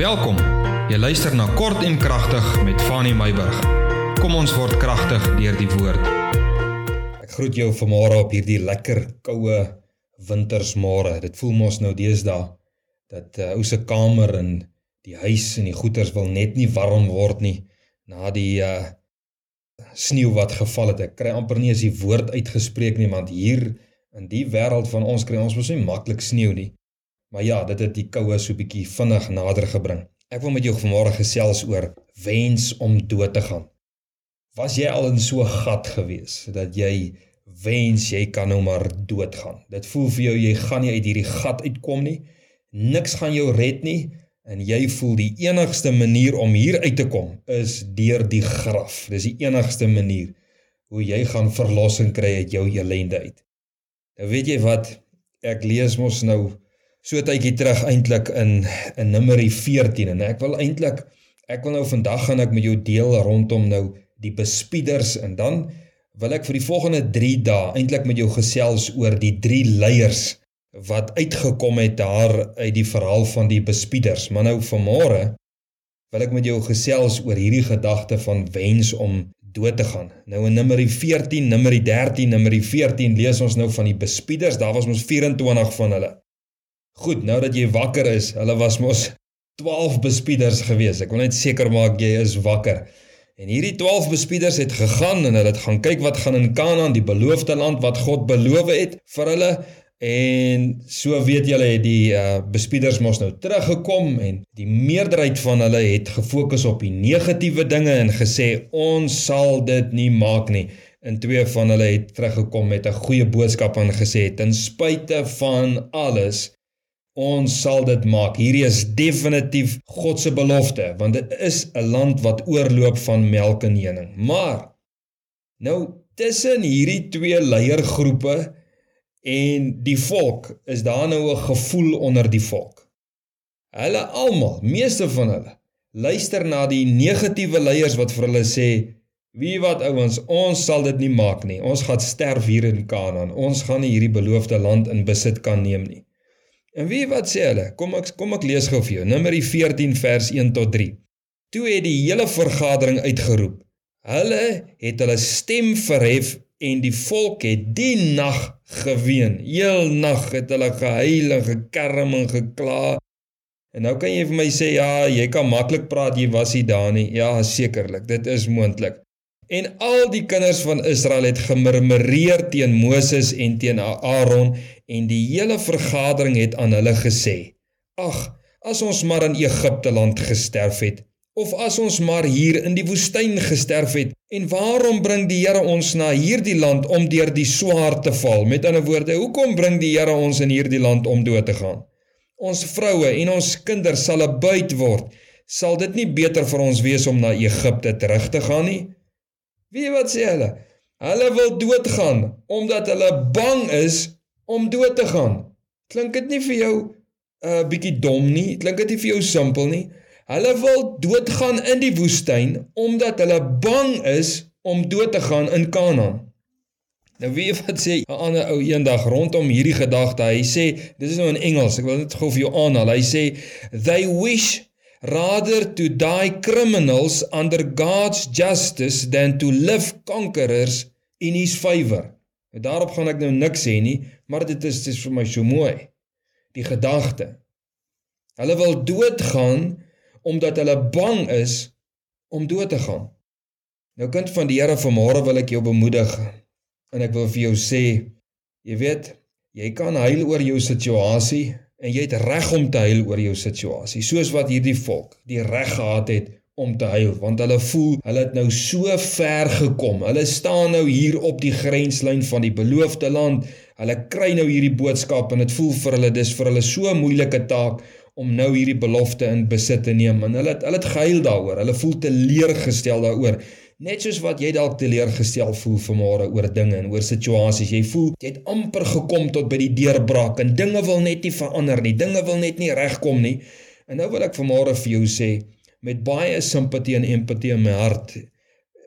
Welkom. Jy luister na Kort en Kragtig met Fanny Meyburg. Kom ons word kragtig deur die woord. Ek groet jou vanmôre op hierdie lekker koue wintersmôre. Dit voel mos nou deesdae dat uh, ou se kamer en die huis en die goeders wil net nie warm word nie na die uh sneeu wat geval het. Ek kry amper nie as die woord uitgespreek nie want hier in die wêreld van ons kry ons mos nie maklik sneeu nie. Maar ja, dit het die koue so bietjie vinnig nader gebring. Ek wil met jou vanmôre gesels oor wens om dood te gaan. Was jy al in so 'n gat gewees dat jy wens jy kan nou maar doodgaan? Dit voel vir jou jy gaan nie uit hierdie gat uitkom nie. Niks gaan jou red nie en jy voel die enigste manier om hier uit te kom is deur die graf. Dis die enigste manier hoe jy gaan verlossing kry uit jou ellende uit. Nou weet jy wat? Ek lees mos nou so tydjie terug eintlik in in Numeri 14 en ek wil eintlik ek wil nou vandag gaan ek met jou deel rondom nou die bespieders en dan wil ek vir die volgende 3 dae eintlik met jou gesels oor die drie leiers wat uitgekom het daar uit die verhaal van die bespieders maar nou vanmôre wil ek met jou gesels oor hierdie gedagte van wens om dood te gaan. Nou in Numeri 14, Numeri 13, Numeri 14 lees ons nou van die bespieders. Daar was ons 24 van hulle. Goed, nou dat jy wakker is, hulle was mos 12 bespieders gewees. Ek wil net seker maak jy is wakker. En hierdie 12 bespieders het gegaan en hulle het gaan kyk wat gaan in Kanaan, die beloofde land wat God beloof het vir hulle. En so weet julle het die uh, bespieders mos nou teruggekom en die meerderheid van hulle het gefokus op die negatiewe dinge en gesê ons sal dit nie maak nie. En twee van hulle het teruggekom met 'n goeie boodskap en gesê ten spyte van alles Ons sal dit maak. Hierdie is definitief God se belofte want dit is 'n land wat oorloop van melk en honing. Maar nou tussen hierdie twee leiergroepe en die volk is daar nou 'n gevoel onder die volk. Hulle almal, meeste van hulle, luister na die negatiewe leiers wat vir hulle sê Wie wat ouens, ons sal dit nie maak nie. Ons gaan sterf hier in Kanaan. Ons gaan nie hierdie beloofde land in besit kan neem nie. En wie wat sê hulle? Kom ek kom ek lees gou vir jou. Numeri 14 vers 1 tot 3. Toe het die hele vergadering uitgeroep. Hulle het hulle stem verhef en die volk het die nag geween. Heel nag het hulle gehuil en gekerm en gekla. En nou kan jy vir my sê ja, jy kan maklik praat, jy was nie daar nie. Ja, sekerlik, dit is moontlik. En al die kinders van Israel het gemurmureer teen Moses en teen Aaron en die hele vergadering het aan hulle gesê: "Ag, as ons maar in Egipte land gesterf het of as ons maar hier in die woestyn gesterf het en waarom bring die Here ons na hierdie land om deur die swaar te val? Met ander woorde hoekom bring die Here ons in hierdie land om dood te gaan? Ons vroue en ons kinders sal 'n buit word. Sal dit nie beter vir ons wees om na Egipte terug te gaan nie wie wat sê hulle hulle wil doodgaan omdat hulle bang is om dood te gaan. Klink dit nie vir jou 'n uh, bietjie dom nie? Klink dit nie vir jou simpel nie? Hulle wil doodgaan in die woestyn omdat hulle bang is om dood te gaan in Kanaan. Nou wie wat sê 'n ander ou eendag rondom hierdie gedagte, hy sê dis is nou in Engels, ek wil net gou vir jou aanhaal. Hy sê they wish rather to die criminals under God's justice than to live conquerors in his favor. En daarop gaan ek nou niks sê nie, maar dit is dit is vir my so mooi. Die gedagte. Hulle wil doodgaan omdat hulle bang is om dood te gaan. Nou kind van die Here vanmôre wil ek jou bemoedig en ek wil vir jou sê, jy weet, jy kan huil oor jou situasie en jy het reg om te huil oor jou situasie, soos wat hierdie volk die reg gehad het om te huil want hulle voel hulle het nou so ver gekom. Hulle staan nou hier op die grenslyn van die beloofde land. Hulle kry nou hierdie boodskap en dit voel vir hulle dis vir hulle so 'n moeilike taak om nou hierdie belofte in besit te neem. En hulle het, hulle het gehuil daaroor. Hulle voel teleurgestel daaroor. Net soos wat jy dalk teleurgestel voel vanmôre oor dinge en oor situasies. Jy voel jy het amper gekom tot by die deurbraak en dinge wil net nie verander nie. Dinge wil net nie regkom nie. En nou wil ek vanmôre vir jou sê, met baie simpatie en empatie in my hart.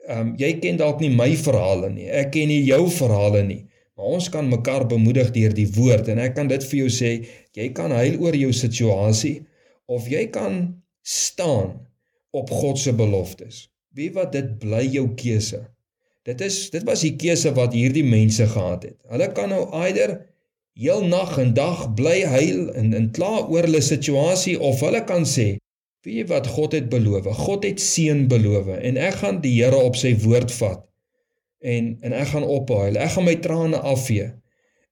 Ehm um, jy ken dalk nie my verhale nie. Ek ken nie jou verhale nie. Maar ons kan mekaar bemoedig deur die woord en ek kan dit vir jou sê, jy kan huil oor jou situasie of jy kan staan op God se beloftes. Wie wat dit bly jou keuse. Dit is dit was die keuse wat hierdie mense gehad het. Hulle kan nou eider heel nag en dag bly huil en en kla oor hulle situasie of hulle kan sê, weet jy wat God het beloof? God het seën beloof en ek gaan die Here op sy woord vat. En en ek gaan ophaal. Ek gaan my trane afvee.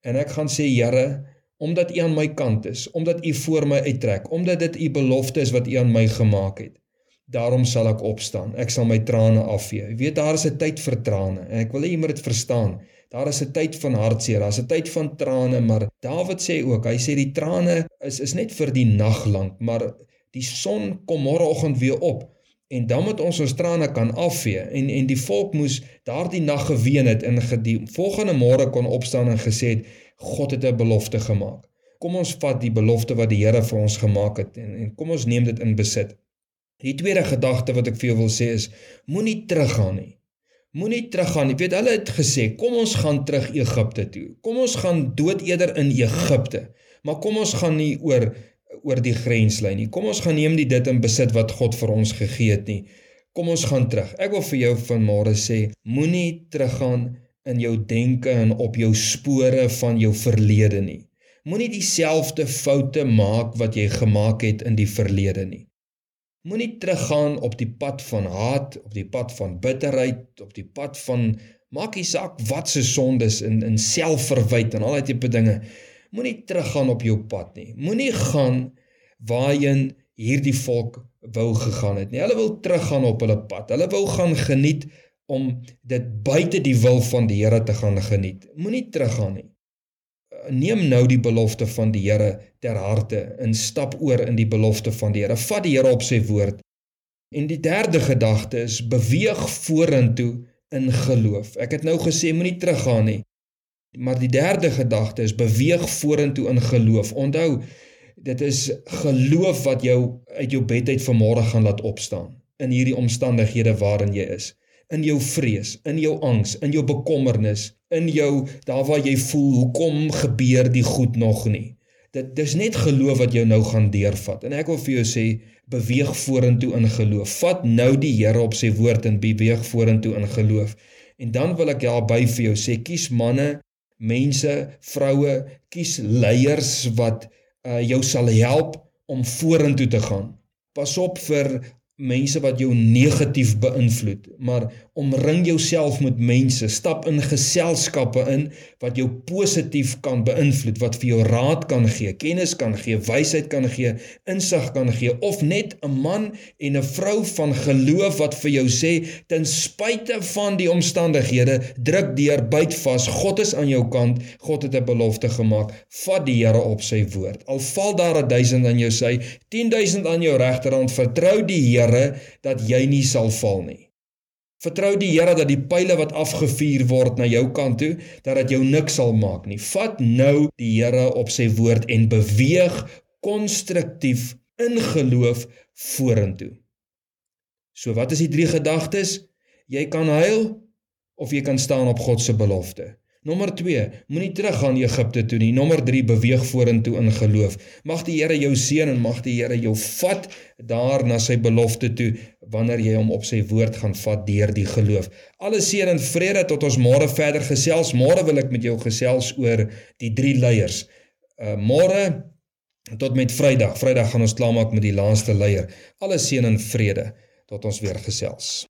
En ek gaan sê Here, omdat U aan my kant is, omdat U voor my uittrek, omdat dit U belofte is wat U aan my gemaak het. Daarom sal ek opstaan. Ek sal my trane afvee. Jy weet daar is 'n tyd vir trane en ek wil hê jy moet dit verstaan. Daar is 'n tyd van hartseer, daar's 'n tyd van trane, maar Dawid sê ook, hy sê die trane is is net vir die nag lank, maar die son kom môreoggend weer op en dan moet ons ons trane kan afvee en en die volk moes daardie nag geween het en die volgende môre kon opstaan en gesê het God het 'n belofte gemaak. Kom ons vat die belofte wat die Here vir ons gemaak het en en kom ons neem dit in besit. Die tweede gedagte wat ek vir jou wil sê is moenie teruggaan nie. Moenie teruggaan. Jy weet hulle het gesê, kom ons gaan terug Egipte toe. Kom ons gaan dood eerder in Egipte. Maar kom ons gaan nie oor oor die grenslyn nie. Kom ons gaan neem die dit in besit wat God vir ons gegee het nie. Kom ons gaan terug. Ek wil vir jou vanmôre sê, moenie teruggaan in jou denke en op jou spore van jou verlede nie. Moenie dieselfde foute maak wat jy gemaak het in die verlede nie. Moenie teruggaan op die pad van haat, op die pad van bitterheid, op die pad van maak nie saak wat se sondes in in selfverwyd en al daai tipe dinge. Moenie teruggaan op jou pad nie. Moenie gaan waarheen hierdie volk wou gegaan het nie. Hulle wil teruggaan op hulle pad. Hulle wou gaan geniet om dit buite die wil van die Here te gaan geniet. Moenie teruggaan nie neem nou die belofte van die Here ter harte en stap oor in die belofte van die Here. Vat die Here op sy woord. En die derde gedagte is beweeg vorentoe in geloof. Ek het nou gesê moenie teruggaan nie. Maar die derde gedagte is beweeg vorentoe in geloof. Onthou, dit is geloof wat jou uit jou bed uit vanmôre gaan laat opstaan in hierdie omstandighede waarin jy is in jou vrees, in jou angs, in jou bekommernis, in jou daar waar jy voel hoekom gebeur die goed nog nie. Dit dis net geloof wat jou nou gaan deurvat. En ek wil vir jou sê beweeg vorentoe in geloof. Vat nou die Here op sy woord en beweeg vorentoe in geloof. En dan wil ek daarby vir jou sê kies manne, mense, vroue, kies leiers wat uh, jou sal help om vorentoe te gaan. Pas op vir mense wat jou negatief beïnvloed, maar omring jouself met mense, stap in geselskappe in wat jou positief kan beïnvloed, wat vir jou raad kan gee, kennis kan gee, wysheid kan gee, insig kan gee of net 'n man en 'n vrou van geloof wat vir jou sê ten spyte van die omstandighede, druk deur, byt vas, God is aan jou kant, God het 'n belofte gemaak, vat die Here op sy woord. Al val daar 'n 1000 aan jou sy, 10000 aan jou regterhand, vertrou die Here dat jy nie sal val nie. Vertrou die Here dat die pile wat afgevuur word na jou kant toe, dat dit jou niks sal maak nie. Vat nou die Here op sy woord en beweeg konstruktief in geloof vorentoe. So wat is die drie gedagtes? Jy kan huil of jy kan staan op God se belofte. Nommer 2, moenie teruggaan Egipte toe nie. Nommer 3, beweeg vorentoe in geloof. Mag die Here jou seën en mag die Here jou vat daar na sy belofte toe wanneer jy hom op sy woord gaan vat deur die geloof. Alle seën en vrede tot ons môre verder gesels. Môre wil ek met jou gesels oor die drie leiers. Uh môre tot met Vrydag. Vrydag gaan ons klaarmaak met die laaste leier. Alle seën en vrede tot ons weer gesels.